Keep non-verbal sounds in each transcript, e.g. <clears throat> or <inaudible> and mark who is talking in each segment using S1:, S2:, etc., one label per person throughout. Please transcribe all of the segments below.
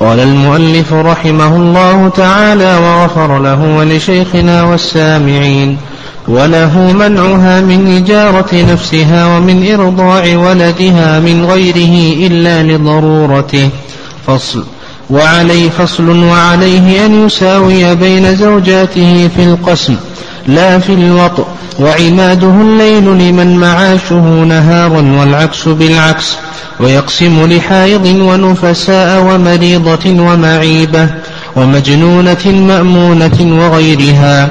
S1: قال المؤلف رحمه الله تعالى وغفر له ولشيخنا والسامعين وله منعها من إجارة نفسها ومن إرضاع ولدها من غيره إلا لضرورته. فصل. وعليه فصل وعليه أن يساوي بين زوجاته في القسم لا في الوطء وعماده الليل لمن معاشه نهارا والعكس بالعكس ويقسم لحائض ونفساء ومريضة ومعيبة ومجنونة مأمونة وغيرها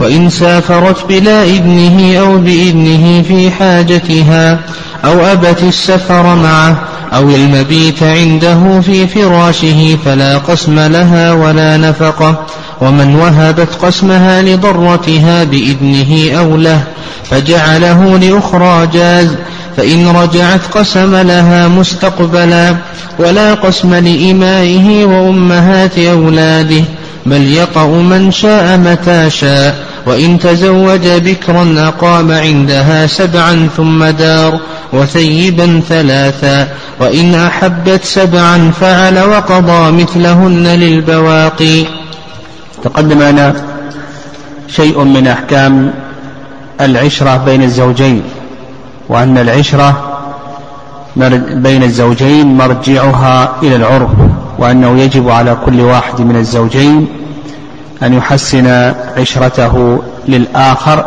S1: وإن سافرت بلا إذنه أو بإذنه في حاجتها أو أبت السفر معه أو المبيت عنده في فراشه فلا قسم لها ولا نفقة ومن وهبت قسمها لضرتها بإذنه أو له فجعله لأخرى جاز فإن رجعت قسم لها مستقبلا ولا قسم لإمائه وأمهات أولاده بل يطأ من شاء متى شاء. وإن تزوج بكرا أقام عندها سبعا ثم دار وثيبا ثلاثا وإن أحبت سبعا فعل وقضى مثلهن للبواقي.
S2: تقدم لنا شيء من أحكام العشرة بين الزوجين وأن العشرة بين الزوجين مرجعها إلى العرف وأنه يجب على كل واحد من الزوجين أن يحسن عشرته للآخر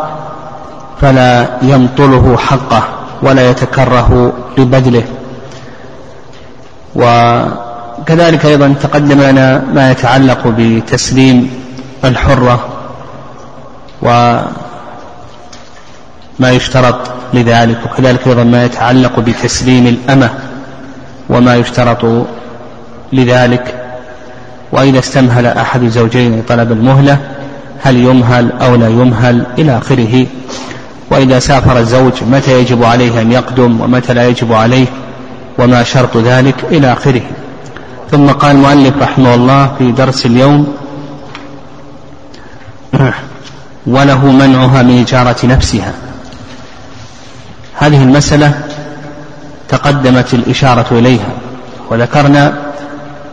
S2: فلا يمطله حقه ولا يتكره لبذله وكذلك أيضا تقدم لنا ما يتعلق بتسليم الحرة وما يشترط لذلك وكذلك أيضا ما يتعلق بتسليم الأمة وما يشترط لذلك. وإذا استمهل أحد الزوجين طلب المهلة هل يمهل أو لا يمهل إلى آخره. وإذا سافر الزوج متى يجب عليه أن يقدم ومتى لا يجب عليه وما شرط ذلك إلى آخره. ثم قال المؤلف رحمه الله في درس اليوم وله منعها من إجارة نفسها. هذه المسألة تقدمت الإشارة إليها وذكرنا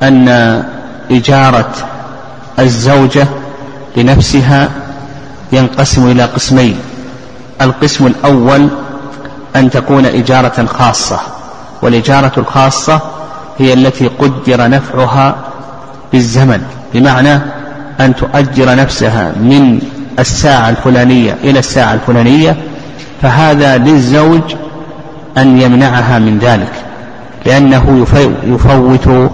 S2: أن إجارة الزوجة لنفسها ينقسم إلى قسمين. القسم الأول أن تكون إجارة خاصة والإجارة الخاصة هي التي قدر نفعها بالزمن بمعنى أن تؤجر نفسها من الساعة الفلانية إلى الساعة الفلانية فهذا للزوج أن يمنعها من ذلك لأنه يفوت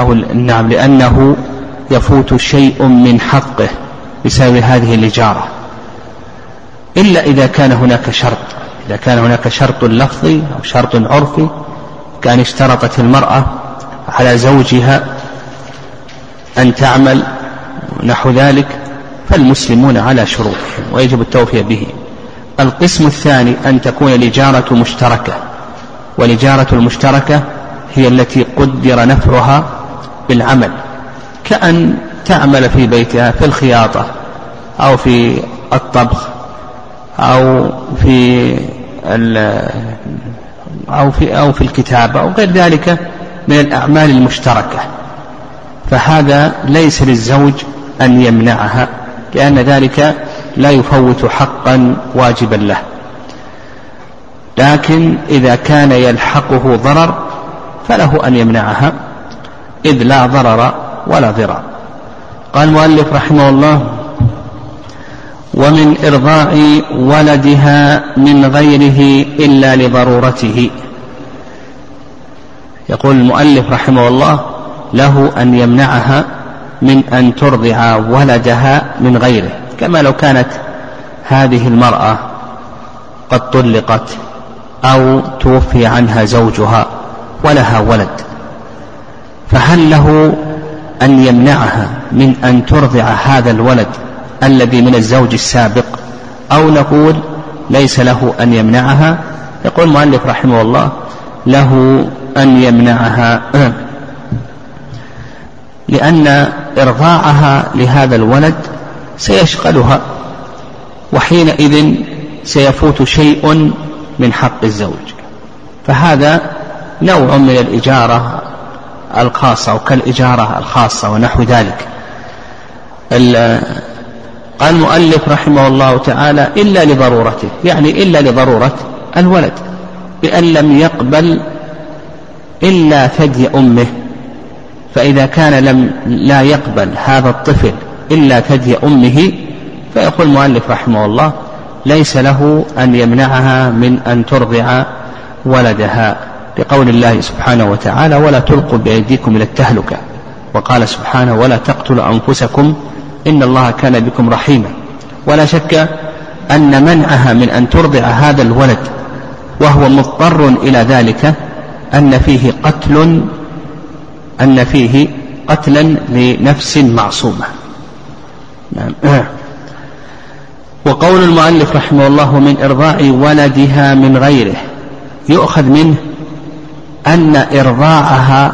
S2: أو نعم لأنه يفوت شيء من حقه بسبب هذه الإجارة. إلا إذا كان هناك شرط إذا كان هناك شرط لفظي أو شرط عرفي كأن اشترطت المرأة على زوجها أن تعمل نحو ذلك فالمسلمون على شروطهم ويجب التوفية به. القسم الثاني أن تكون الإجارة مشتركة والإجارة المشتركة هي التي قدر نفعها بالعمل كأن تعمل في بيتها في الخياطة أو في الطبخ أو في أو في أو في الكتابة أو غير ذلك من الأعمال المشتركة. فهذا ليس للزوج أن يمنعها لأن ذلك لا يفوت حقا واجبا له. لكن إذا كان يلحقه ضرر فله أن يمنعها. إذ لا ضرر ولا ضرار. قال المؤلف رحمه الله ومن إرضاع ولدها من غيره إلا لضرورته. يقول المؤلف رحمه الله له أن يمنعها من أن ترضع ولدها من غيره. كما لو كانت هذه المرأة قد طلقت أو توفي عنها زوجها ولها ولد. فهل له أن يمنعها من أن ترضع هذا الولد الذي من الزوج السابق؟ أو نقول ليس له أن يمنعها؟ يقول المؤلف رحمه الله له أن يمنعها. <clears throat> لأن إرضاعها لهذا الولد سيشغلها وحينئذ سيفوت شيء من حق الزوج. فهذا نوع من الإجارة الخاصة أو كالإجارة الخاصة ونحو ذلك. قال المؤلف رحمه الله تعالى إلا لضرورته يعني إلا لضرورة الولد بأن لم يقبل إلا ثدي أمه فإذا كان لم لا يقبل هذا الطفل إلا ثدي أمه فيقول المؤلف رحمه الله ليس له أن يمنعها من أن ترضع ولدها. لقول الله سبحانه وتعالى ولا تلقوا بأيديكم إلى التهلكة. وقال سبحانه ولا تقتلوا أنفسكم إن الله كان بكم رحيما. ولا شك أن منعها من أن ترضع هذا الولد وهو مضطر إلى ذلك أن فيه قتل أن فيه قتلا لنفس معصومة. نعم. وقول المؤلف رحمه الله من إرضاع ولدها من غيره يؤخذ منه أن إرضاعها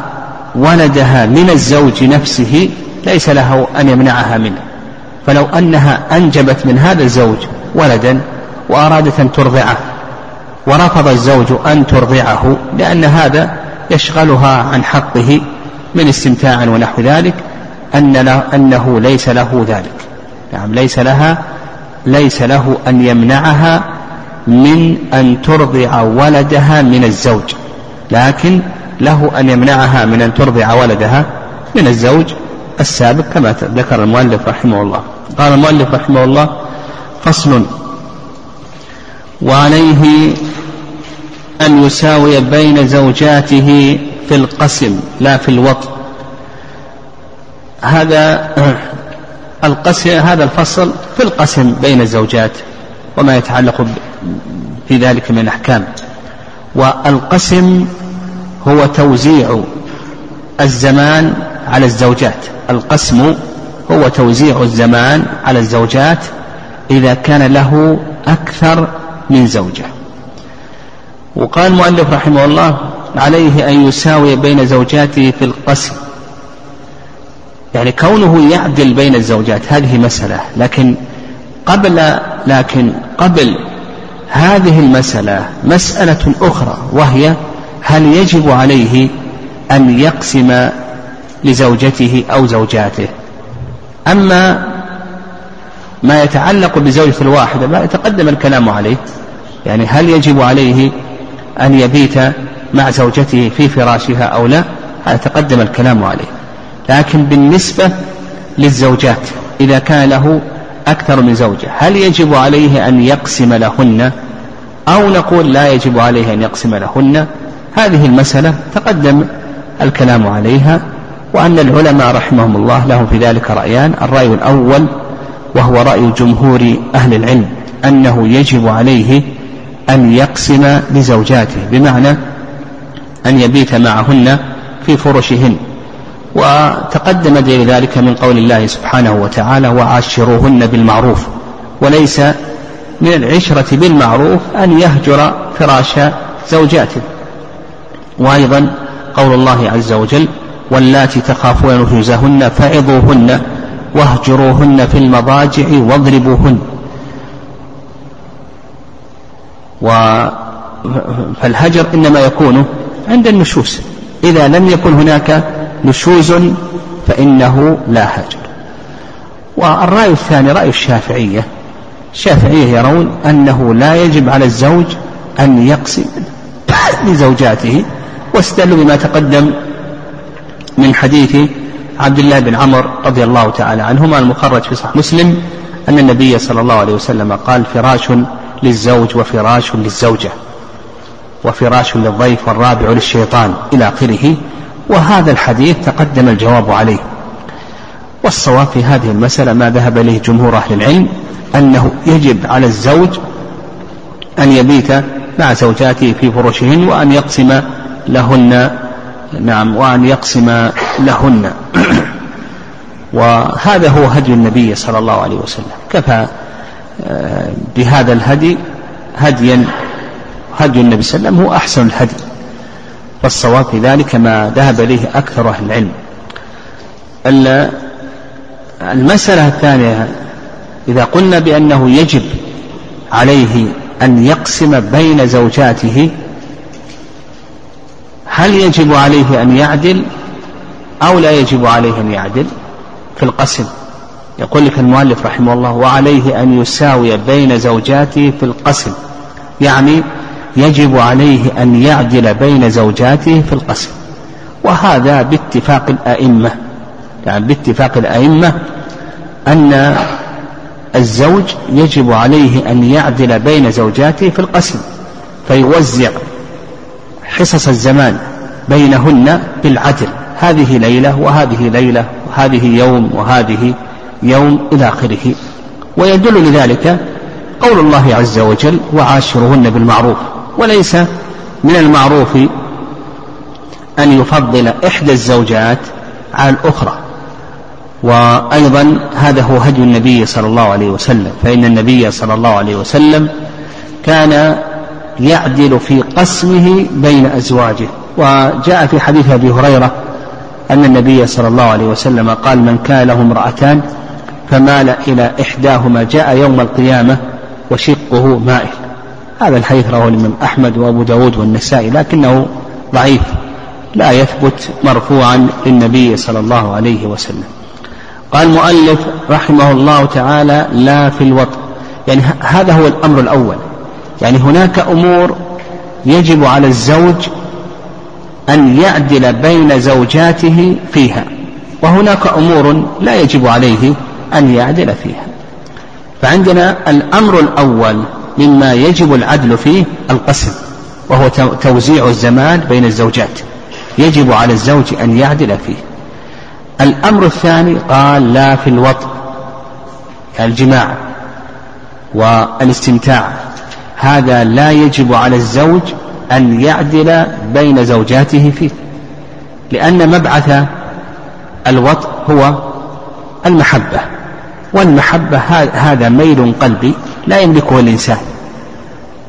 S2: ولدها من الزوج نفسه ليس له أن يمنعها منه. فلو أنها أنجبت من هذا الزوج ولدا وأرادت أن ترضعه ورفض الزوج أن ترضعه لأن هذا يشغلها عن حقه من استمتاع ونحو ذلك أن له أنه ليس له ذلك. نعم ليس لها ليس له أن يمنعها من أن ترضع ولدها من الزوج. لكن له أن يمنعها من أن ترضع ولدها من الزوج السابق كما ذكر المؤلف رحمه الله. قال المؤلف رحمه الله فصل. وعليه أن يساوي بين زوجاته في القسم لا في الوطء هذا <clears throat> القسم هذا الفصل في القسم بين الزوجات وما يتعلق في ذلك من الأحكام. والقسم هو توزيع الزمان على الزوجات. القسم هو توزيع الزمان على الزوجات إذا كان له أكثر من زوجة. وقال المؤلف رحمه الله عليه أن يساوي بين زوجاته في القسم. يعني كونه يعدل بين الزوجات هذه مسألة. لكن قبل لكن قبل هذه المسألة مسألة أخرى وهي هل يجب عليه أن يقسم لزوجته أو زوجاته؟ أما ما يتعلق بزوجة الواحدة ما يتقدم الكلام عليه يعني هل يجب عليه أن يبيت مع زوجته في فراشها أو لا؟ هذا تقدم الكلام عليه. لكن بالنسبة للزوجات إذا كان له أكثر من زوجة. هل يجب عليه أن يقسم لهن؟ أو نقول لا يجب عليه أن يقسم لهن؟ هذه المسألة تقدم الكلام عليها وأن العلماء رحمهم الله لهم في ذلك رأيان. الرأي الأول وهو رأي جمهور أهل العلم أنه يجب عليه أن يقسم لزوجاته بمعنى أن يبيت معهن في فرشهن. وتقدم دليل ذلك من قول الله سبحانه وتعالى وعاشروهن بالمعروف وليس من العشرة بالمعروف أن يهجر فراش زوجاته. وأيضا قول الله عز وجل واللاتي تخافون نشوزهن فعظوهن واهجروهن في المضاجع واضربوهن و فالهجر إنما يكون عند النشوز إذا لم يكن هناك نشوز فإنه لا هجر والرأي الثاني رأي الشافعية. الشافعية يرون أنه لا يجب على الزوج أن يقسم لزوجاته واستدلوا بما تقدم من حديث عبد الله بن عمر رضي الله تعالى عنهما المخرج في صحيح مسلم أن النبي صلى الله عليه وسلم قال فراش للزوج وفراش للزوجة وفراش للضيف والرابع للشيطان إلى آخره وهذا الحديث تقدم الجواب عليه. والصواب في هذه المسألة ما ذهب إليه جمهور أهل العلم أنه يجب على الزوج أن يبيت مع زوجاته في فرشهن وأن يقسم لهن نعم وأن يقسم لهن. <clears throat> وهذا هو هدي النبي صلى الله عليه وسلم. كفى آه، بهذا الهدي هديا هدي النبي صلى الله عليه وسلم هو أحسن الهدي. والصواب في ذلك ما ذهب إليه أكثر أهل العلم. المسألة الثانية إذا قلنا بأنه يجب عليه أن يقسم بين زوجاته هل يجب عليه أن يعدل أو لا يجب عليه أن يعدل؟ في القسم. يقول لك المؤلف رحمه الله وعليه أن يساوي بين زوجاته في القسم. يعني يجب عليه أن يعدل بين زوجاته في القسم وهذا باتفاق الأئمة. يعني باتفاق الأئمة أن الزوج يجب عليه أن يعدل بين زوجاته في القسم فيوزع حصص الزمان بينهن بالعدل. هذه ليلة وهذه ليلة وهذه يوم وهذه يوم إلى آخره. ويدل لذلك قول الله عز وجل وعاشرهن بالمعروف وليس من المعروف أن يفضل إحدى الزوجات على الأخرى وأيضا هذا هو هدي النبي صلى الله عليه وسلم. فإن النبي صلى الله عليه وسلم كان يعدل في قسمه بين أزواجه. وجاء في حديث أبي هريرة أن النبي صلى الله عليه وسلم قال من كان له امرأتان فمال إلى إحداهما جاء يوم القيامة وشقه مائل هذا الحديث رواه الإمام أحمد وأبو داود والنسائي لكنه ضعيف لا يثبت مرفوعا للنبي صلى الله عليه وسلم. قال المؤلف رحمه الله تعالى لا في الوطن. يعني هذا هو الأمر الأول. يعني هناك أمور يجب على الزوج أن يعدل بين زوجاته فيها وهناك أمور لا يجب عليه أن يعدل فيها. فعندنا الأمر الأول مما يجب العدل فيه القسم وهو توزيع الزمان بين الزوجات. يجب على الزوج أن يعدل فيه. الأمر الثاني قال لا في الوطن الجماع والاستمتاع. هذا لا يجب على الزوج أن يعدل بين زوجاته فيه لأن مبعث الوطء هو المحبة والمحبة هذا ميل قلبي. لا يملكه الإنسان.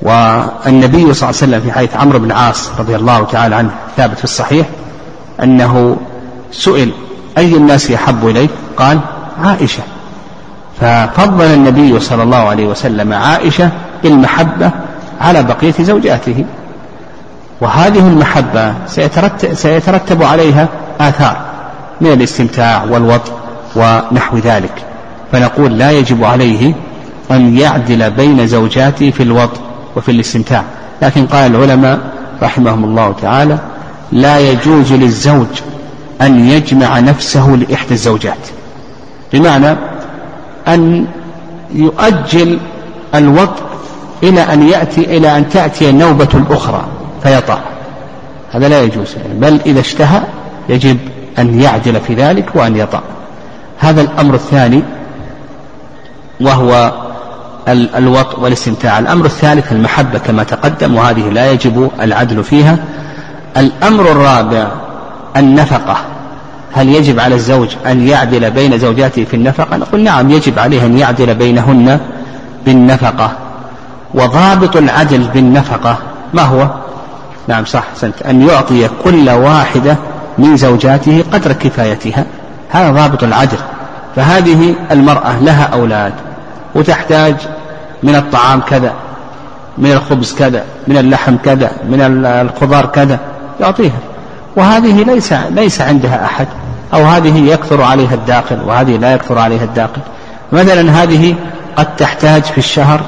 S2: والنبي صلى الله عليه وسلم في حديث عمرو بن العاص رضي الله تعالى عنه ثابت في الصحيح أنه سئل أي الناس يحب إليك؟ قال عائشة. ففضل النبي صلى الله عليه وسلم عائشة بالمحبة على بقية زوجاته. وهذه المحبة سيترتب, سيترتب عليها آثار من الاستمتاع والوطء ونحو ذلك. فنقول لا يجب عليه أن يعدل بين زوجاته في الوطء وفي الاستمتاع. لكن قال العلماء رحمهم الله تعالى لا يجوز للزوج أن يجمع نفسه لإحدى الزوجات. بمعنى أن يؤجل الوطء إلى أن يأتي إلى أن تأتي النوبة الأخرى فيطأ هذا لا يجوز بل إذا اشتهى يجب أن يعدل في ذلك وأن يطأ هذا الأمر الثاني وهو الوطء والاستمتاع. الأمر الثالث المحبة كما تقدم وهذه لا يجب العدل فيها. الأمر الرابع النفقة. هل يجب على الزوج أن يعدل بين زوجاته في النفقة؟ نقول نعم يجب عليه أن يعدل بينهن بالنفقة. وضابط العدل بالنفقة ما هو؟ نعم صح سنت أن يعطي كل واحدة من زوجاته قدر كفايتها. هذا ضابط العدل. فهذه المرأة لها أولاد. وتحتاج من الطعام كذا من الخبز كذا من اللحم كذا من الخضار كذا يعطيها. وهذه ليس ليس عندها أحد أو هذه يكثر عليها الداخل وهذه لا يكثر عليها الداخل. مثلا هذه قد تحتاج في الشهر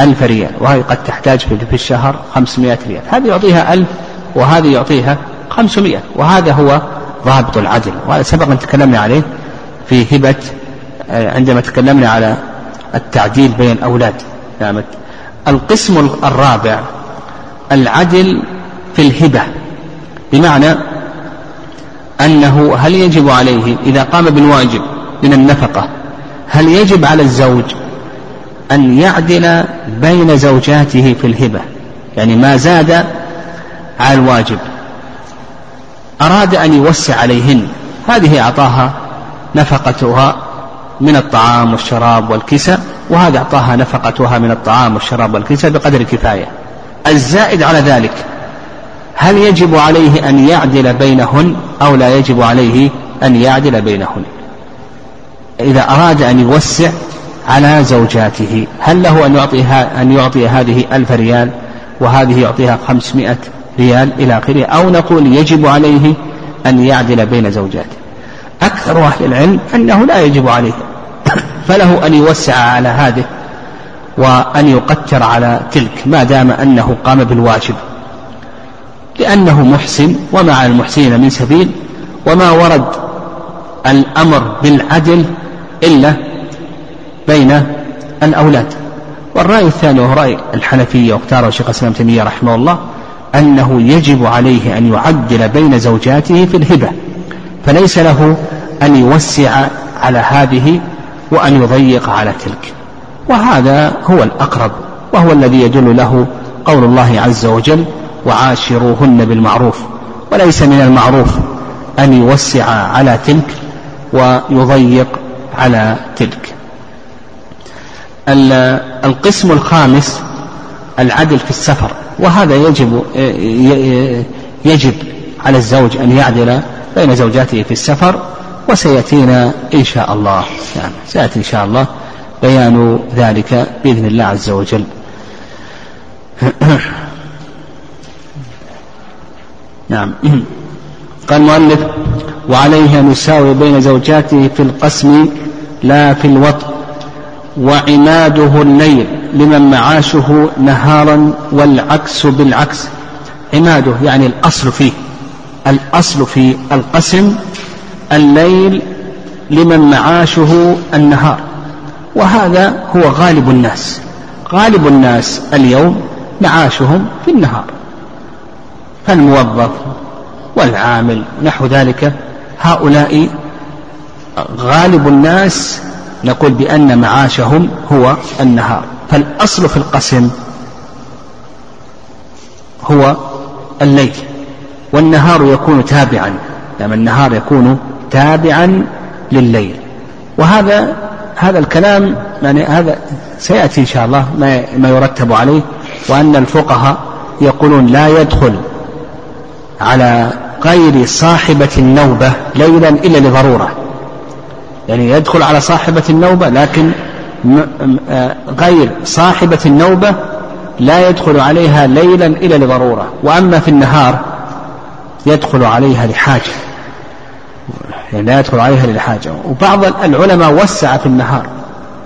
S2: ألف ريال وهذه قد تحتاج في الشهر خمسمائة ريال. هذه يعطيها ألف وهذه يعطيها خمسمائة. وهذا هو ضابط العدل. وهذا سبق أن تكلمنا عليه في هبة آه، عندما تكلمنا على التعديل بين الأولاد نعم. القسم الرابع العدل في الهبة. بمعنى أنه هل يجب عليه إذا قام بالواجب من النفقة هل يجب على الزوج أن يعدل بين زوجاته في الهبة؟ يعني ما زاد على الواجب. أراد أن يوسع عليهن. هذه أعطاها نفقتها من الطعام والشراب والكسى وهذا أعطاها نفقتها من الطعام والشراب والكسى بقدر كفاية الزائد على ذلك هل يجب عليه أن يعدل بينهن أو لا يجب عليه أن يعدل بينهن؟ إذا أراد أن يوسع على زوجاته هل له أن يعطي, أن يعطي هذه ألف ريال وهذه يعطيها خمسمائة ريال إلى آخره أو نقول يجب عليه أن يعدل بين زوجاته؟ أكثر أهل العلم أنه لا يجب عليه فله أن يوسع على هذه وأن يقتر على تلك ما دام أنه قام بالواجب. لأنه محسن وما على المحسنين من سبيل وما ورد الأمر بالعدل إلا بين الأولاد. والرأي الثاني وهو رأي الحنفية واختاره شيخ الإسلام تيمية رحمه الله أنه يجب عليه أن يعدل بين زوجاته في الهبة فليس له أن يوسع على هذه وأن يضيق على تلك. وهذا هو الأقرب وهو الذي يدل له قول الله عز وجل وعاشروهن بالمعروف وليس من المعروف أن يوسع على تلك ويضيق على تلك. القسم الخامس العدل في السفر. وهذا يجب يجب على الزوج أن يعدل بين زوجاته في السفر وسيأتينا إن شاء الله. يعني سيأتي إن شاء الله بيان ذلك بإذن الله عز وجل. <coughs> نعم. <coughs> قال المؤلف وعليه أن يساوي بين زوجاته في القسم لا في الوطء وعماده الليل لمن معاشه نهارا والعكس بالعكس. عماده يعني الأصل فيه الأصل في القسم الليل لمن معاشه النهار. وهذا هو غالب الناس. غالب الناس اليوم معاشهم في النهار. فالموظف والعامل نحو ذلك هؤلاء غالب الناس نقول بأن معاشهم هو النهار. فالأصل في القسم هو الليل. والنهار يكون تابعا. لأن النهار يكون تابعا لليل. وهذا هذا الكلام يعني هذا سيأتي إن شاء الله ما ما يرتب عليه وأن الفقهاء يقولون لا يدخل على غير صاحبة النوبة ليلا إلا لضرورة. يعني يدخل على صاحبة النوبة لكن آه، غير صاحبة النوبة لا يدخل عليها ليلا إلا لضرورة. وأما في النهار يدخل عليها لحاجة. يعني لا يدخل عليها لحاجة وبعض العلماء وسع في النهار.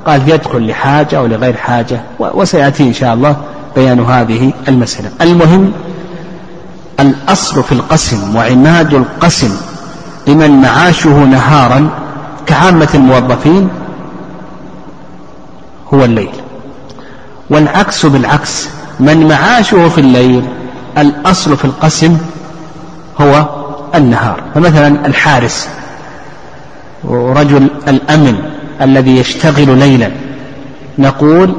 S2: قال يدخل لحاجة أو لغير حاجة وسيأتي إن شاء الله بيان هذه المسألة. المهم الأصل في القسم وعماد القسم لمن معاشه نهارا كعامة الموظفين هو الليل. والعكس بالعكس من معاشه في الليل الأصل في القسم هو النهار. فمثلا الحارس ورجل الأمن الذي يشتغل ليلا. نقول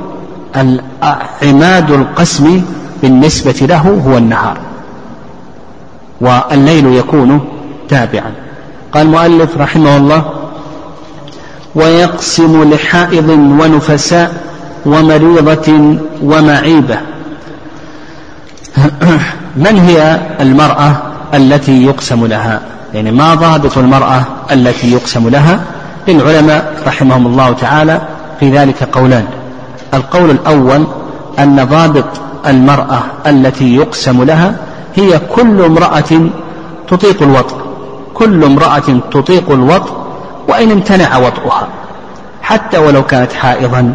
S2: عماد القسم بالنسبة له هو النهار. والليل يكون تابعا. قال المؤلف رحمه الله ويقسم لحائض ونفساء ومريضة ومعيبة. <clears throat> من هي المرأة التي يقسم لها؟ يعني ما ضابط المرأة التي يقسم لها للعلماء رحمهم الله تعالى في ذلك قولان. القول الأول أن ضابط المرأة التي يقسم لها هي كل امرأة تطيق الوطء كل امرأة تطيق الوطء وإن امتنع وطئها. حتى ولو كانت حائضا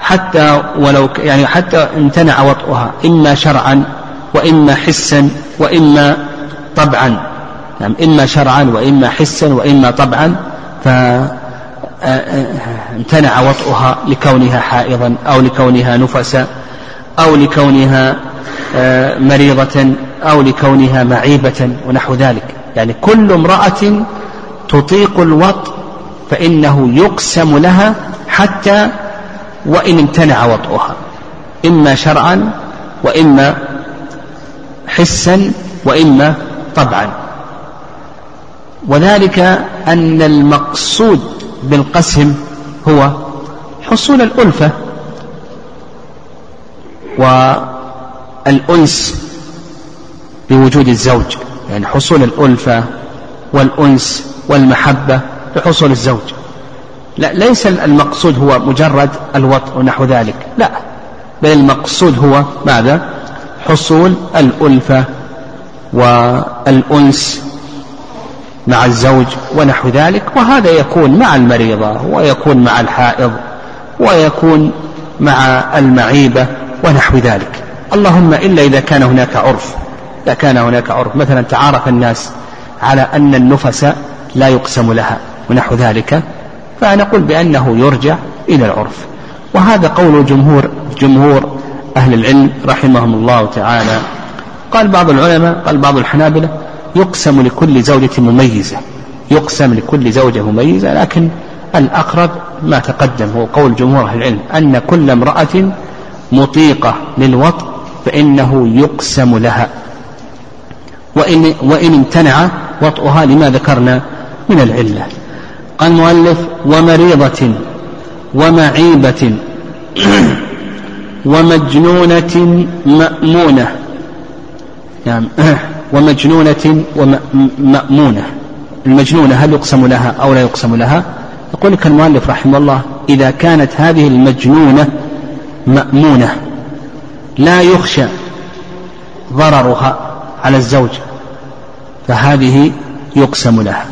S2: حتى ولو يعني حتى امتنع وطئها إما شرعا وإما حسا وإما طبعا. يعني إما شرعا وإما حسا وإما طبعا فامتنع وطئها لكونها حائضا أو لكونها نفسا أو لكونها مريضة أو لكونها معيبة ونحو ذلك. يعني كل امرأة تطيق الوط فإنه يقسم لها حتى وإن امتنع وطئها. إما شرعا وإما حسا وإما طبعا. وذلك أن المقصود بالقسم هو حصول الألفة والأنس بوجود الزوج يعني حصول الألفة والأنس والمحبة بحصول الزوج. لا ليس المقصود هو مجرد الوطء ونحو ذلك لا بل المقصود هو ماذا؟ حصول الألفة والأنس مع الزوج ونحو ذلك وهذا يكون مع المريضة ويكون مع الحائض ويكون مع المعيبة ونحو ذلك. اللهم إلا إذا كان هناك عرف إذا كان هناك عرف. مثلا تعارف الناس على أن النفس لا يقسم لها ونحو ذلك. فنقول بأنه يرجع إلى العرف. وهذا قول جمهور جمهور أهل العلم رحمهم الله تعالى. قال بعض العلماء قال بعض الحنابلة يقسم لكل زوجة مميزة يقسم لكل زوجة مميزة لكن الأقرب ما تقدم هو قول جمهور أهل العلم أن كل امرأة مطيقة للوطء فإنه يقسم لها. وإن, وإن امتنع وطئها لما ذكرنا من العلة. قال المؤلف ومريضة ومعيبة ومجنونة مأمونة. نعم. ومجنونة ومأمونة المجنونة هل يقسم لها أو لا يقسم لها؟ يقول لك المؤلف رحمه الله إذا كانت هذه المجنونة مأمونة لا يخشى ضررها على الزوج فهذه يقسم لها.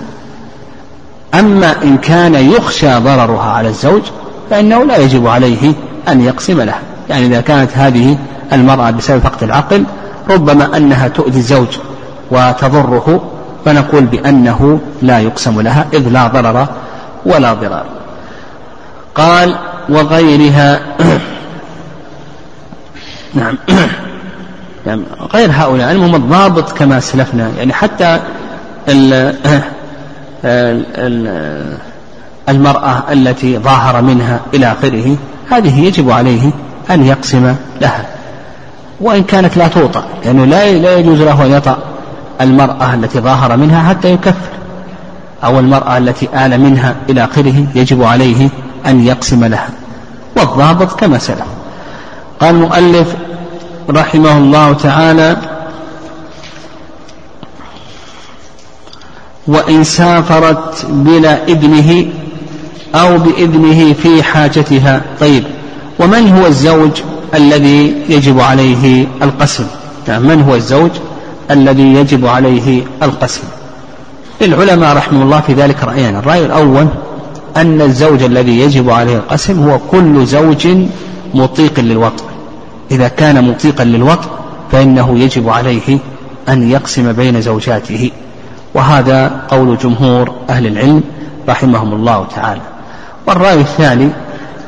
S2: أما إن كان يخشى ضررها على الزوج فإنه لا يجب عليه أن يقسم لها. يعني إذا كانت هذه المرأة بسبب فقد العقل ربما أنها تؤذي الزوج وتضره فنقول بأنه لا يقسم لها إذ لا ضرر ولا ضرار. قال وغيرها <coughs> نعم. يعني <coughs> غير هؤلاء المهم الضابط كما سلفنا يعني حتى <coughs> ال المرأة التي ظاهر منها إلى آخره هذه يجب عليه أن يقسم لها. وإن كانت لا توطأ لأنه لا لا يجوز له أن يطأ المرأة التي ظاهر منها حتى يكفر أو المرأة التي آل منها إلى آخره يجب عليه أن يقسم لها. والضابط كما سلف. قال المؤلف رحمه الله تعالى وإن سافرت بلا إذنه أو بإذنه في حاجتها. طيب ومن هو الزوج؟ الذي يجب عليه القسم. يعني من هو الزوج الذي يجب عليه القسم؟ للعلماء رحمه الله في ذلك رأيان. الرأي الأول أن الزوج الذي يجب عليه القسم هو كل زوج مطيق للوطء. إذا كان مطيقا للوطء فإنه يجب عليه أن يقسم بين زوجاته. وهذا قول جمهور أهل العلم رحمهم الله تعالى. والرأي الثاني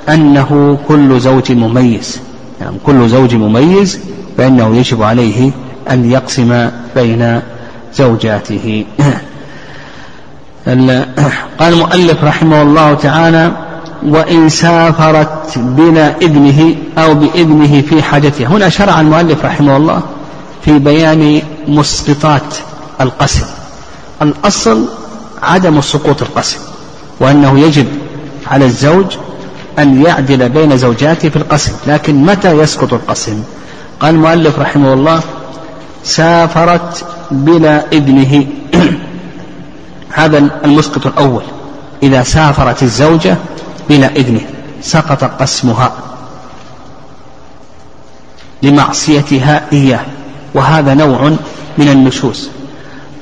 S2: أنه كل زوج مميز. يعني كل زوج مميز فإنه يجب عليه أن يقسم بين زوجاته. قال المؤلف رحمه الله تعالى وإن سافرت بلا إذنه أو بإذنه في حاجتها هنا شرع المؤلف رحمه الله في بيان مسقطات القسم. الأصل عدم سقوط القسم وأنه يجب على الزوج أن يعدل بين زوجاته في القسم لكن متى يسقط القسم؟ قال المؤلف رحمه الله سافرت بلا إذنه <clears throat> هذا المسقط الأول. إذا سافرت الزوجة بلا إذنه سقط قسمها لمعصيتها إياه وهذا نوع من النشوز.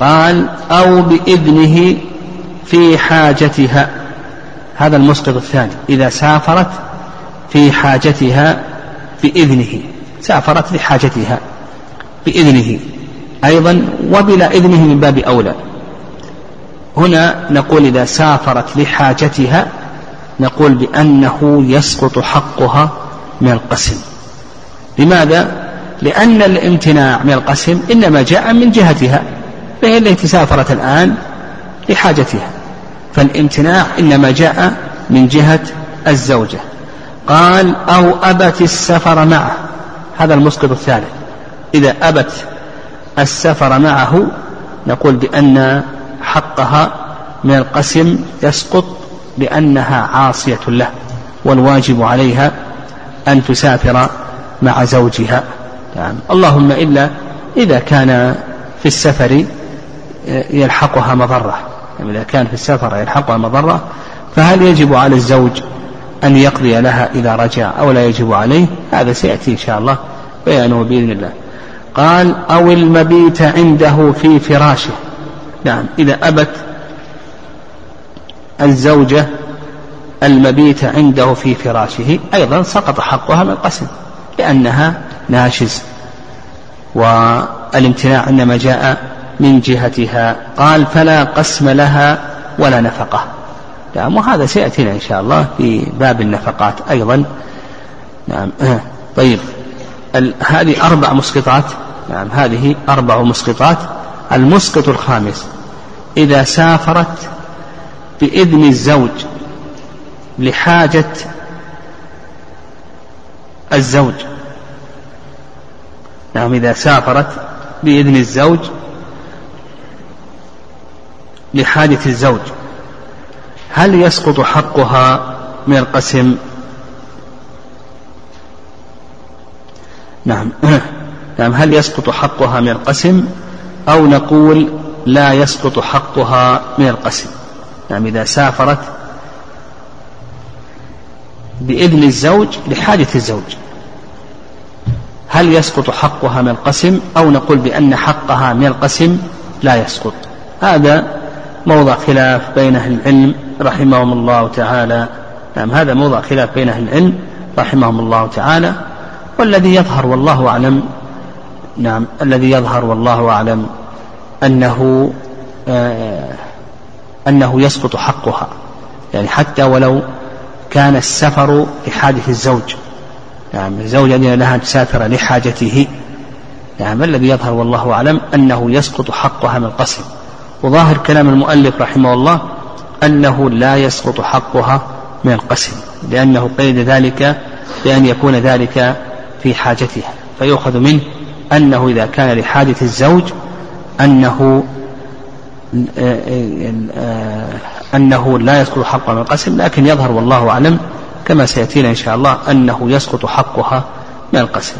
S2: قال أو بإذنه في حاجتها. هذا المسقط الثاني إذا سافرت في حاجتها بإذنه سافرت لحاجتها بإذنه أيضا وبلا إذنه من باب أولى. هنا نقول إذا سافرت لحاجتها نقول بأنه يسقط حقها من القسم. لماذا؟ لأن الامتناع من القسم إنما جاء من جهتها فهي التي سافرت الآن لحاجتها. فالامتناع إنما جاء من جهة الزوجة. قال أو أبت السفر معه. هذا المسقط الثالث. إذا أبت السفر معه نقول بأن حقها من القسم يسقط لأنها عاصية له والواجب عليها أن تسافر مع زوجها. نعم. اللهم إلا إذا كان في السفر يلحقها مضرة. يعني إذا كان في السفر يلحقها مضرة فهل يجب على الزوج أن يقضي لها إذا رجع أو لا يجب عليه؟ هذا سيأتي إن شاء الله بيانه بإذن الله. قال أو المبيت عنده في فراشه. نعم إذا أبت الزوجة المبيت عنده في فراشه أيضا سقط حقها من القسم لأنها ناشز. والامتناع إنما جاء من جهتها. قال فلا قسم لها ولا نفقة. نعم وهذا سيأتينا إن شاء الله في باب النفقات أيضا. نعم. <clears throat> طيب. هذه أربع مسقطات. نعم هذه أربع مسقطات. المسقط الخامس. إذا سافرت بإذن الزوج لحاجة الزوج. نعم إذا سافرت بإذن الزوج لحاجة الزوج. هل يسقط حقها من القسم؟ نعم. <clears throat> نعم. هل يسقط حقها من القسم؟ أو نقول لا يسقط حقها من القسم. نعم. إذا سافرت بإذن الزوج لحاجة الزوج. هل يسقط حقها من القسم؟ أو نقول بأن حقها من القسم لا يسقط. هذا موضع خلاف بين أهل العلم رحمهم الله تعالى. نعم هذا موضع خلاف بين أهل العلم رحمهم الله تعالى. والذي يظهر والله أعلم نعم الذي يظهر والله أعلم أنه آه أنه يسقط حقها. يعني حتى ولو كان السفر لحاجة الزوج نعم الزوجة لها أن تسافر لحاجته نعم الذي يظهر والله أعلم أنه يسقط حقها من القسم وظاهر كلام المؤلف رحمه الله أنه لا يسقط حقها من القسم لأنه قيد ذلك بأن يكون ذلك في حاجتها فيؤخذ منه أنه إذا كان لحاجة الزوج أنه أنه لا يسقط حقها من القسم لكن يظهر والله أعلم كما سيأتينا إن شاء الله أنه يسقط حقها من القسم.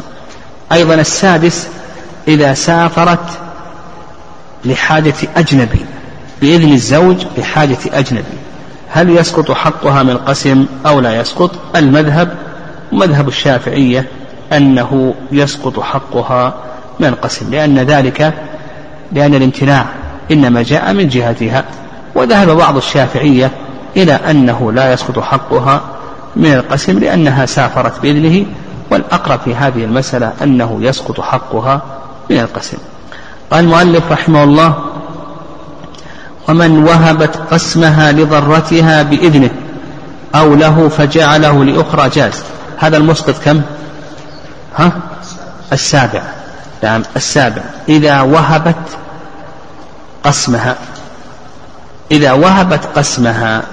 S2: أيضا السادس إذا سافرت لحاجة أجنبي بإذن الزوج لحاجة أجنبي. هل يسقط حقها من القسم أو لا يسقط؟ المذهب مذهب الشافعية أنه يسقط حقها من القسم لأن ذلك لأن الامتناع إنما جاء من جهتها. وذهب بعض الشافعية إلى أنه لا يسقط حقها من القسم لأنها سافرت بإذنه والأقرب في هذه المسألة أنه يسقط حقها من القسم. قال المؤلف رحمه الله ومن وهبت قسمها لضرتها بإذنه أو له فجعله لأخرى جاز. هذا المسقط كم؟ ها؟ السابع. نعم السابع. إذا وهبت قسمها. إذا وهبت قسمها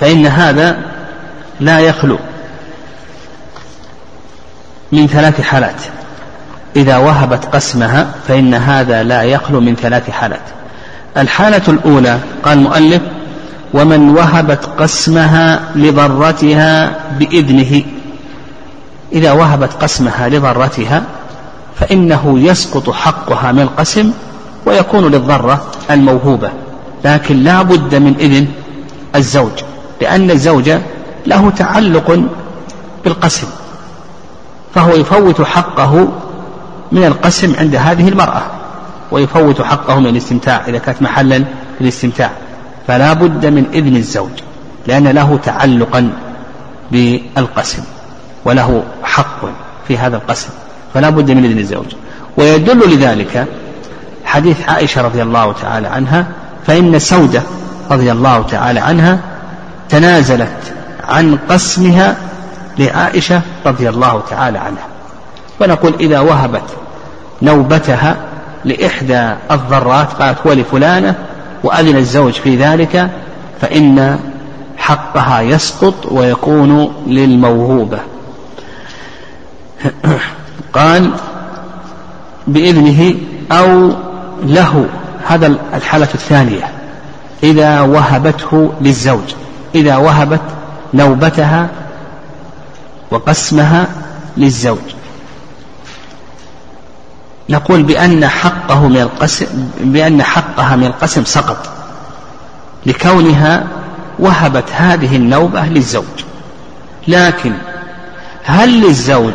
S2: فإن هذا لا يخلو من ثلاث حالات. إذا وهبت قسمها فإن هذا لا يخلو من ثلاث حالات. الحالة الأولى قال المؤلف ومن وهبت قسمها لضرتها بإذنه. إذا وهبت قسمها لضرتها فإنه يسقط حقها من القسم ويكون للضرة الموهوبة لكن لا بد من إذن الزوج لأن الزوج له تعلق بالقسم فهو يفوت حقه من القسم عند هذه المرأة ويفوت حقه من الاستمتاع إذا كانت محلا للاستمتاع فلا بد من إذن الزوج لأن له تعلقا بالقسم وله حق في هذا القسم فلا بد من إذن الزوج. ويدل لذلك حديث عائشة رضي الله تعالى عنها فإن سودة رضي الله تعالى عنها تنازلت عن قسمها لعائشة رضي الله تعالى عنها. ونقول إذا وهبت نوبتها لإحدى الضرات قالت ولفلانة وأذن الزوج في ذلك فإن حقها يسقط ويكون للموهوبة. قال بإذنه أو له هذا الحالة الثانية إذا وهبته للزوج إذا وهبت نوبتها وقسمها للزوج. نقول بأن حقه من القسم بأن حقها من القسم سقط. لكونها وهبت هذه النوبة للزوج. لكن هل للزوج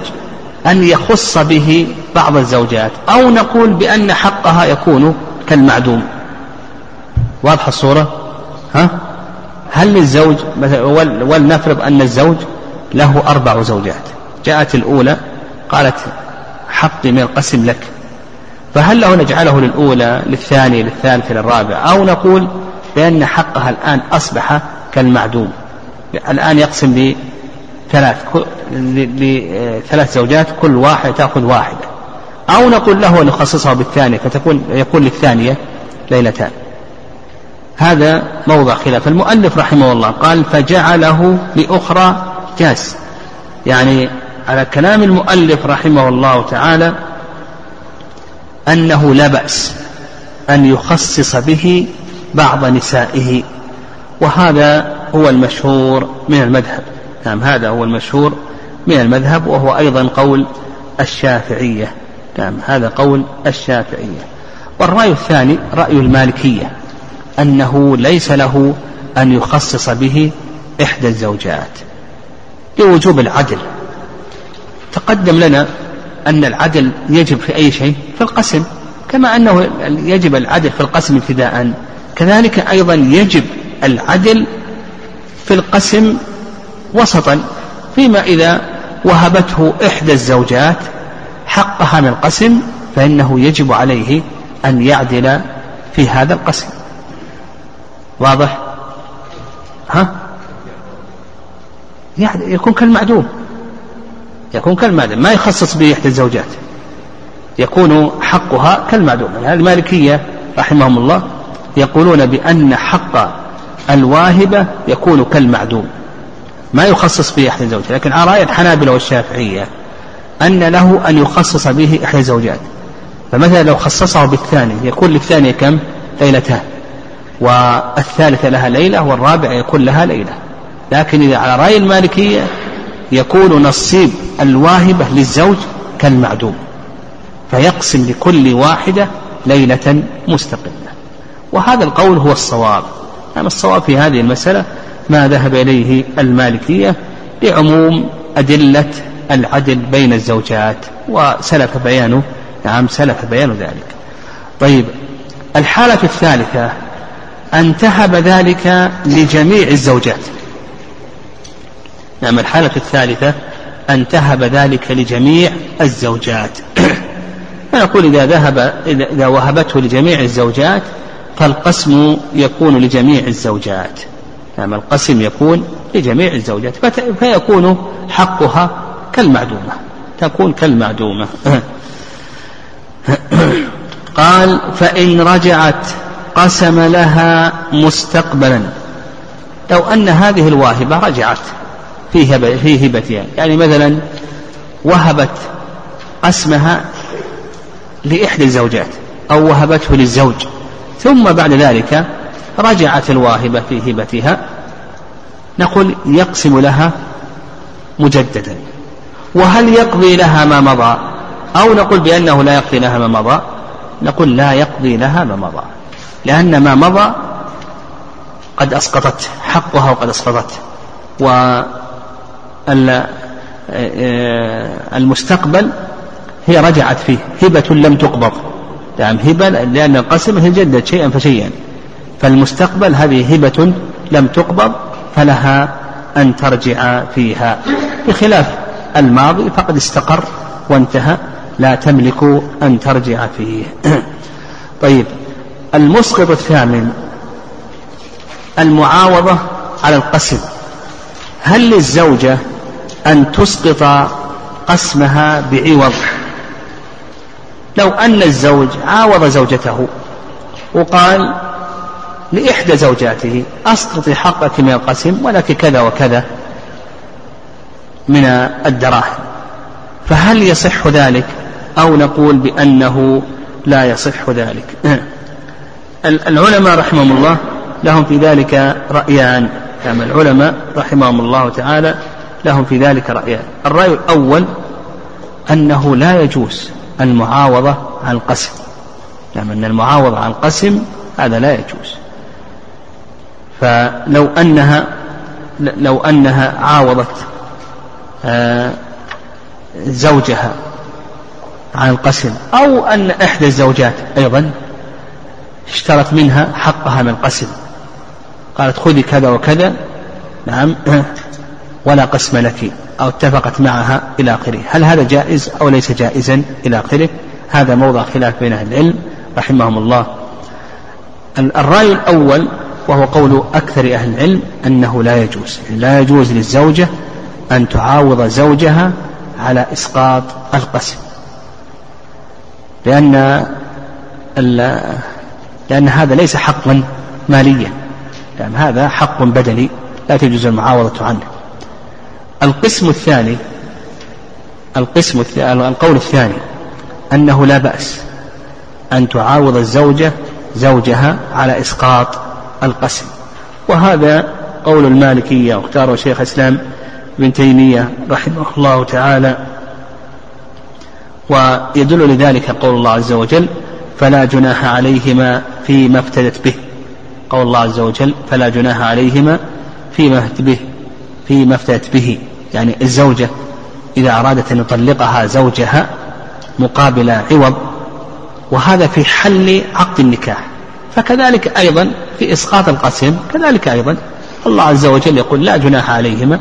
S2: أن يخص به بعض الزوجات؟ أو نقول بأن حقها يكون كالمعدوم؟ واضحة الصورة؟ ها؟ هل للزوج ولنفرض أن الزوج له أربع زوجات. جاءت الأولى قالت حقي من القسم لك. فهل له نجعله للأولى للثانية للثالثة للرابعة؟ أو نقول بأن حقها الآن أصبح كالمعدوم. الآن يقسم لثلاث لثلاث زوجات كل واحد تأخذ واحدة أو نقول له أن يخصصه بالثانية فتكون يكون للثانية ليلتان. هذا موضع خلاف. المؤلف رحمه الله قال فجعله لأخرى جاز. يعني على كلام المؤلف رحمه الله تعالى أنه لا بأس أن يخصص به بعض نسائه وهذا هو المشهور من المذهب. نعم هذا هو المشهور من المذهب وهو أيضا قول الشافعية. نعم هذا قول الشافعية. والرأي الثاني رأي المالكية أنه ليس له أن يخصص به إحدى الزوجات لوجوب العدل. تقدم لنا أن العدل يجب في أي شيء؟ في القسم. كما أنه يجب العدل في القسم ابتداء. كذلك أيضا يجب العدل في القسم وسطا. فيما إذا وهبته إحدى الزوجات حقها من القسم فإنه يجب عليه أن يعدل في هذا القسم. واضح؟ ها؟ يكون كالمعدوم. يكون كالمعدوم ما يخصص به إحدى الزوجات. يكون حقها كالمعدوم يعني المالكية رحمهم الله يقولون بأن حق الواهبة يكون كالمعدوم. ما يخصص به إحدى الزوجات. لكن على رأي الحنابلة والشافعية أن له أن يخصص به إحدى الزوجات. فمثلا لو خصصه بالثاني يكون للثانية كم؟ ليلتان. والثالثة لها ليلة والرابعة يكون لها ليلة. لكن إذا على رأي المالكية يكون نصيب الواهبة للزوج كالمعدوم فيقسم لكل واحدة ليلة مستقلة. وهذا القول هو الصواب. يعني الصواب في هذه المسألة ما ذهب إليه المالكية لعموم أدلة العدل بين الزوجات وسلف بيانه نعم سلف بيان ذلك. طيب الحالة الثالثة أن تهب ذلك لجميع الزوجات. نعم الحالة الثالثة أن تهب ذلك لجميع الزوجات. <clears throat> فنقول إذا ذهب إذا وهبته لجميع الزوجات فالقسم يكون لجميع الزوجات. نعم القسم يكون لجميع الزوجات. فيكون حقها كالمعدومة تكون كالمعدومة. <clears throat> قال فإن رجعت قسم لها مستقبلا. لو أن هذه الواهبة رجعت. في في هبتها. يعني مثلا وهبت قسمها لإحدى الزوجات أو وهبته للزوج. ثم بعد ذلك رجعت الواهبة في هبتها. نقول يقسم لها مجددا. وهل يقضي لها ما مضى؟ أو نقول بأنه لا يقضي لها ما مضى؟ نقول لا يقضي لها ما مضى. لأن ما مضى قد أسقطت حقها وقد أسقطت. و المستقبل هي رجعت فيه هبة لم تقبض. نعم هبة لأن القسم جدت شيئا فشيئا. فالمستقبل هذه هبة لم تقبض فلها أن ترجع فيها. بخلاف الماضي فقد استقر وانتهى لا تملك أن ترجع فيه. <clears throat> طيب المسقط الثامن المعاوضة على القسم. هل للزوجة أن تسقط قسمها بعوض. لو أن الزوج عاوض زوجته وقال لإحدى زوجاته أسقطي حقك من القسم ولك كذا وكذا من الدراهم. فهل يصح ذلك؟ أو نقول بأنه لا يصح ذلك. <clears throat> العلماء رحمهم الله لهم في ذلك رأيان. كما العلماء رحمهم الله تعالى لهم في ذلك رأيان. الرأي الأول أنه لا يجوز المعاوضة عن القسم نعم أن المعاوضة عن القسم هذا لا يجوز. فلو أنها لو أنها عاوضت آه، زوجها عن القسم أو أن إحدى الزوجات أيضا اشترت منها حقها من القسم. قالت خذي كذا وكذا. نعم. ولا قسم لك أو اتفقت معها إلى آخره. هل هذا جائز أو ليس جائزا إلى آخره؟ هذا موضع خلاف بين أهل العلم رحمهم الله. الرأي الأول وهو قول أكثر أهل العلم أنه لا يجوز. لا يجوز للزوجة أن تعاوض زوجها على إسقاط القسم. لأن لأن هذا ليس حقا ماليا. لأن هذا حق بدني لا تجوز المعاوضة عنه. القسم الثاني القسم الثاني القول الثاني أنه لا بأس أن تعاوض الزوجة زوجها على إسقاط القسم. وهذا قول المالكية واختاره شيخ الإسلام ابن تيمية رحمه الله تعالى ويدل لذلك قول الله عز وجل فلا جناح عليهما فيما افتدت به. قول الله عز وجل فلا جناح عليهما فيما به. فيما افتدت به. يعني الزوجة إذا أرادت أن يطلقها زوجها مقابل عوض وهذا في حل عقد النكاح. فكذلك أيضا في إسقاط القسم كذلك أيضا الله عز وجل يقول لا جناح عليهما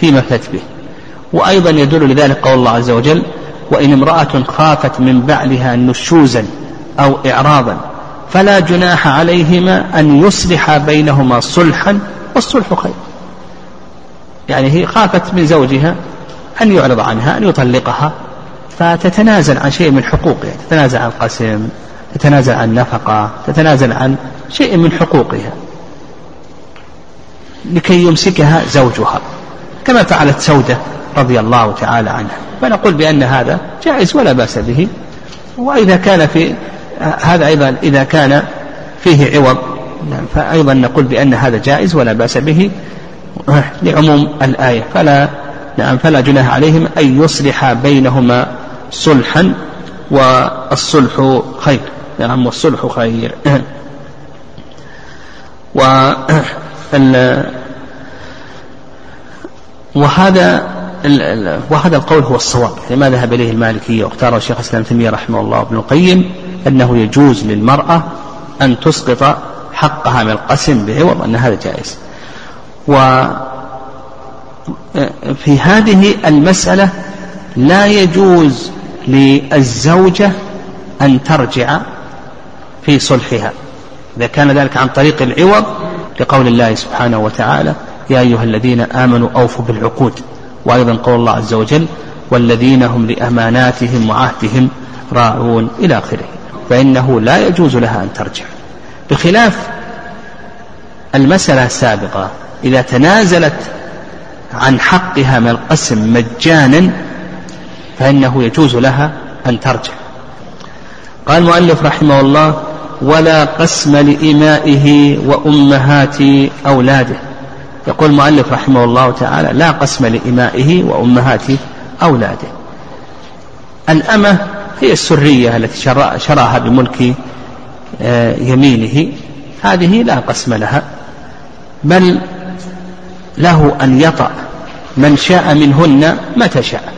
S2: فيما افتدت به. وأيضا يدل لذلك قول الله عز وجل وإن امرأة خافت من بعلها نشوزا أو إعراضا فلا جناح عليهما أن يصلح بينهما صلحا والصلح خير. يعني هي خافت من زوجها أن يعرض عنها أن يطلقها فتتنازل عن شيء من حقوقها تتنازل عن القسم تتنازل عن نفقة تتنازل عن شيء من حقوقها. لكي يمسكها زوجها كما فعلت سودة رضي الله تعالى عنها. فنقول بأن هذا جائز ولا بأس به. وإذا كان في هذا أيضا إذا كان فيه عوض فأيضا نقول بأن هذا جائز ولا بأس به. لعموم الآية. فلا نعم فلا جناح عليهم أن يصلح بينهما صلحا والصلح خير. نعم والصلح خير. <clears throat> و وهذا وهذا القول هو الصواب. لما ذهب إليه المالكية واختاره الشيخ الإسلام تيمية رحمه الله ابن القيم أنه يجوز للمرأة أن تسقط حقها من القسم بعوض أن هذا جائز. وفي هذه المسألة لا يجوز للزوجة أن ترجع في صلحها. إذا كان ذلك عن طريق العوض لقول الله سبحانه وتعالى يا أيها الذين آمنوا أوفوا بالعقود. وأيضا قول الله عز وجل والذين هم لأماناتهم وعهدهم راعون إلى آخره. فإنه لا يجوز لها أن ترجع. بخلاف المسألة السابقة إذا تنازلت عن حقها من القسم مجانا فإنه يجوز لها أن ترجع. قال المؤلف رحمه الله ولا قسم لإمائه وأمهات أولاده يقول المؤلف رحمه الله تعالى لا قسم لإمائه وأمهات أولاده الأمة هي السرية التي شراها بملك آه، يمينه. هذه لا قسم لها بل له أن يطأ. من شاء منهن متى شاء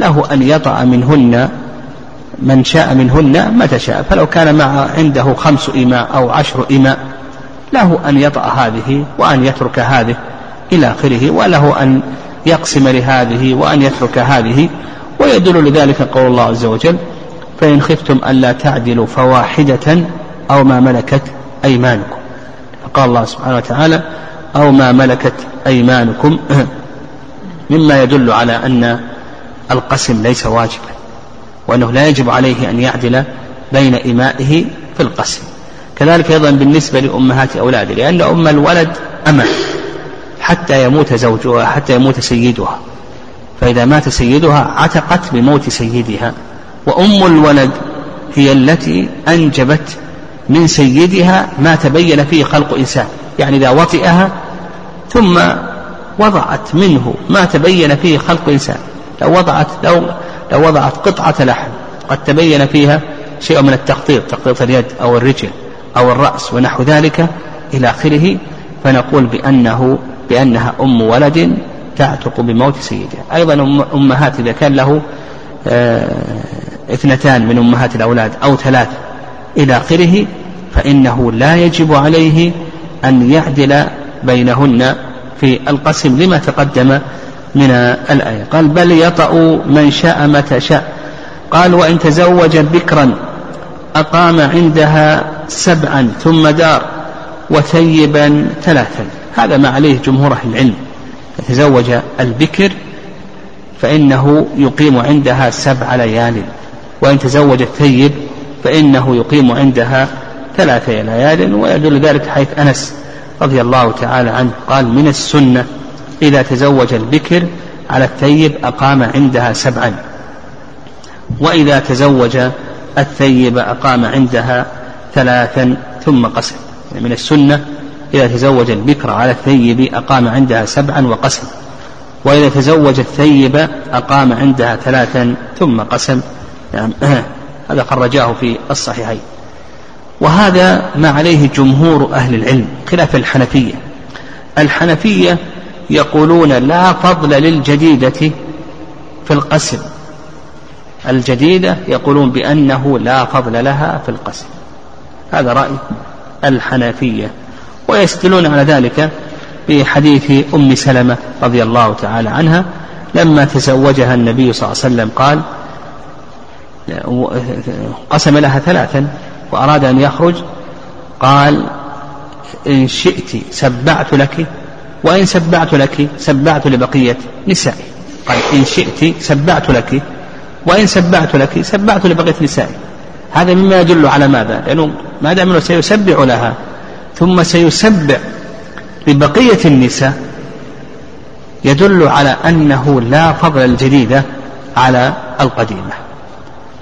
S2: له أن يطأ منهن من شاء منهن متى شاء فلو كان مع عنده خمس إماء أو عشر إماء له أن يطأ هذه وأن يترك هذه إلى آخره وله أن يقسم لهذه وأن يترك هذه. ويدل لذلك قول الله عز وجل فإن خفتم ألا تعدلوا فواحدة أو ما ملكت أيمانكم. فقال الله سبحانه وتعالى أو ما ملكت أيمانكم <clears throat> مما يدل على أن القسم ليس واجبا وأنه لا يجب عليه أن يعدل بين إمائه في القسم. كذلك أيضا بالنسبة لأمهات أولاده لأن أم الولد أمة حتى يموت زوجها حتى يموت سيدها. فإذا مات سيدها عتقت بموت سيدها وأم الولد هي التي أنجبت من سيدها ما تبين فيه خلق إنسان. يعني إذا وطئها ثم وضعت منه ما تبين فيه خلق إنسان لو وضعت لو لو وضعت قطعة لحم قد تبين فيها شيء من التخطيط تخطيط اليد أو الرجل أو الرأس ونحو ذلك إلى آخره. فنقول بأنه بأنها أم ولد تعتق بموت سيدها أيضا أمهات إذا كان له آه، اثنتان من أمهات الأولاد أو ثلاث إلى آخره فإنه لا يجب عليه أن يعدل بينهن في القسم لما تقدم من الآية. قال بل يطأ من شاء متى شاء قال وإن تزوج بكرا أقام عندها سبعا ثم دار وثيبا ثلاثا. هذا ما عليه جمهور أهل العلم. يتزوج البكر فإنه يقيم عندها سبع ليال. وإن تزوج الثيب فإنه يقيم عندها ثلاث ليال. ويدل ذلك حيث أنس رضي الله تعالى عنه قال من السنة إذا تزوج البكر على الثيب أقام عندها سبعا وإذا تزوج الثيب أقام عندها ثلاثا ثم قسم. يعني من السنة إذا تزوج البكر على الثيب أقام عندها سبعا وقسم وإذا تزوج الثيب أقام عندها ثلاثا ثم قسم. يعني <clears throat> هذا خرجاه في الصحيحين. وهذا ما عليه جمهور أهل العلم خلاف الحنفية. الحنفية يقولون لا فضل للجديدة في القسم. الجديدة يقولون بأنه لا فضل لها في القسم. هذا رأي الحنفية. ويستدلون على ذلك بحديث أم سلمة رضي الله تعالى عنها لما تزوجها النبي صلى الله عليه وسلم قال قسم لها ثلاثا وأراد أن يخرج قال إن شئت سبعت لك وإن سبعت لك سبعت لبقية نسائي. قال إن شئت سبعت لك وإن سبعت لك سبعت لبقية نسائي. هذا مما يدل على ماذا؟ لأنه ما دام أنه سيسبع لها ثم سيسبع لبقية النساء يدل على أنه لا فضل الجديدة على القديمة.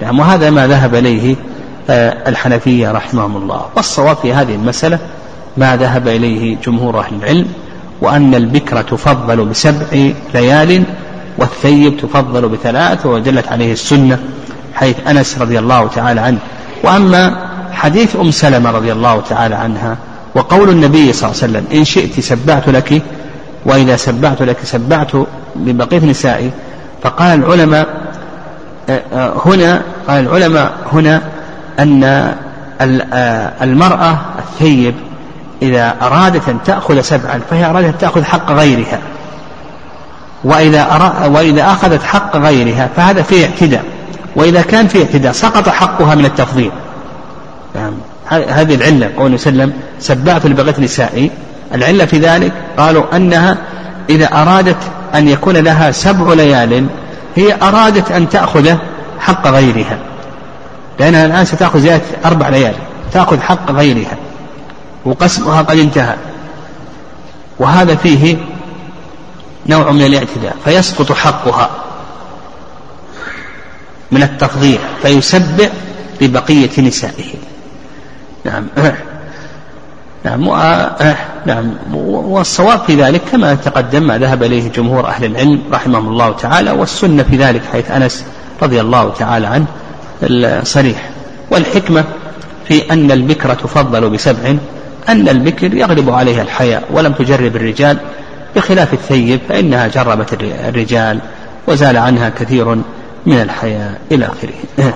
S2: نعم وهذا ما ذهب إليه الحنفية رحمهم الله. والصواب في هذه المسألة ما ذهب إليه جمهور أهل العلم وأن البكرة تفضل بسبع ليال والثيب تفضل بثلاث ودلت عليه السنة حيث أنس رضي الله تعالى عنه. وأما حديث أم سلمة رضي الله تعالى عنها وقول النبي صلى الله عليه وسلم إن شئت سبعت لك وإذا سبعت لك سبعت لبقية نسائي. فقال العلماء آه، آه، هنا قال العلماء هنا أن آه، المرأة الثيب إذا أرادت أن تأخذ سبعا فهي أرادت أن تأخذ حق غيرها. وإذا وإذا أخذت حق غيرها فهذا فيه اعتداء. وإذا كان فيه اعتداء سقط حقها من التفضيل. يعني هذه العلة قول وسلم سبعت لبغية نسائي العلة في ذلك قالوا أنها إذا أرادت أن يكون لها سبع ليال هي أرادت أن تأخذ حق غيرها. لأنها الآن ستأخذ زيادة أربع ليالي تأخذ حق غيرها وقسمها قد انتهى. وهذا فيه نوع من الاعتداء فيسقط حقها من التفضيل فيسبع ببقية نسائه. نعم. نعم نعم والصواب في ذلك كما تقدم ما ذهب إليه جمهور أهل العلم رحمهم الله تعالى والسنة في ذلك حيث أنس رضي الله تعالى عنه الصريح. والحكمة في أن البكر تفضل بسبع أن البكر يغلب عليها الحياء ولم تجرب الرجال بخلاف الثيب فإنها جربت الرجال وزال عنها كثير من الحياء إلى آخره. <laughs>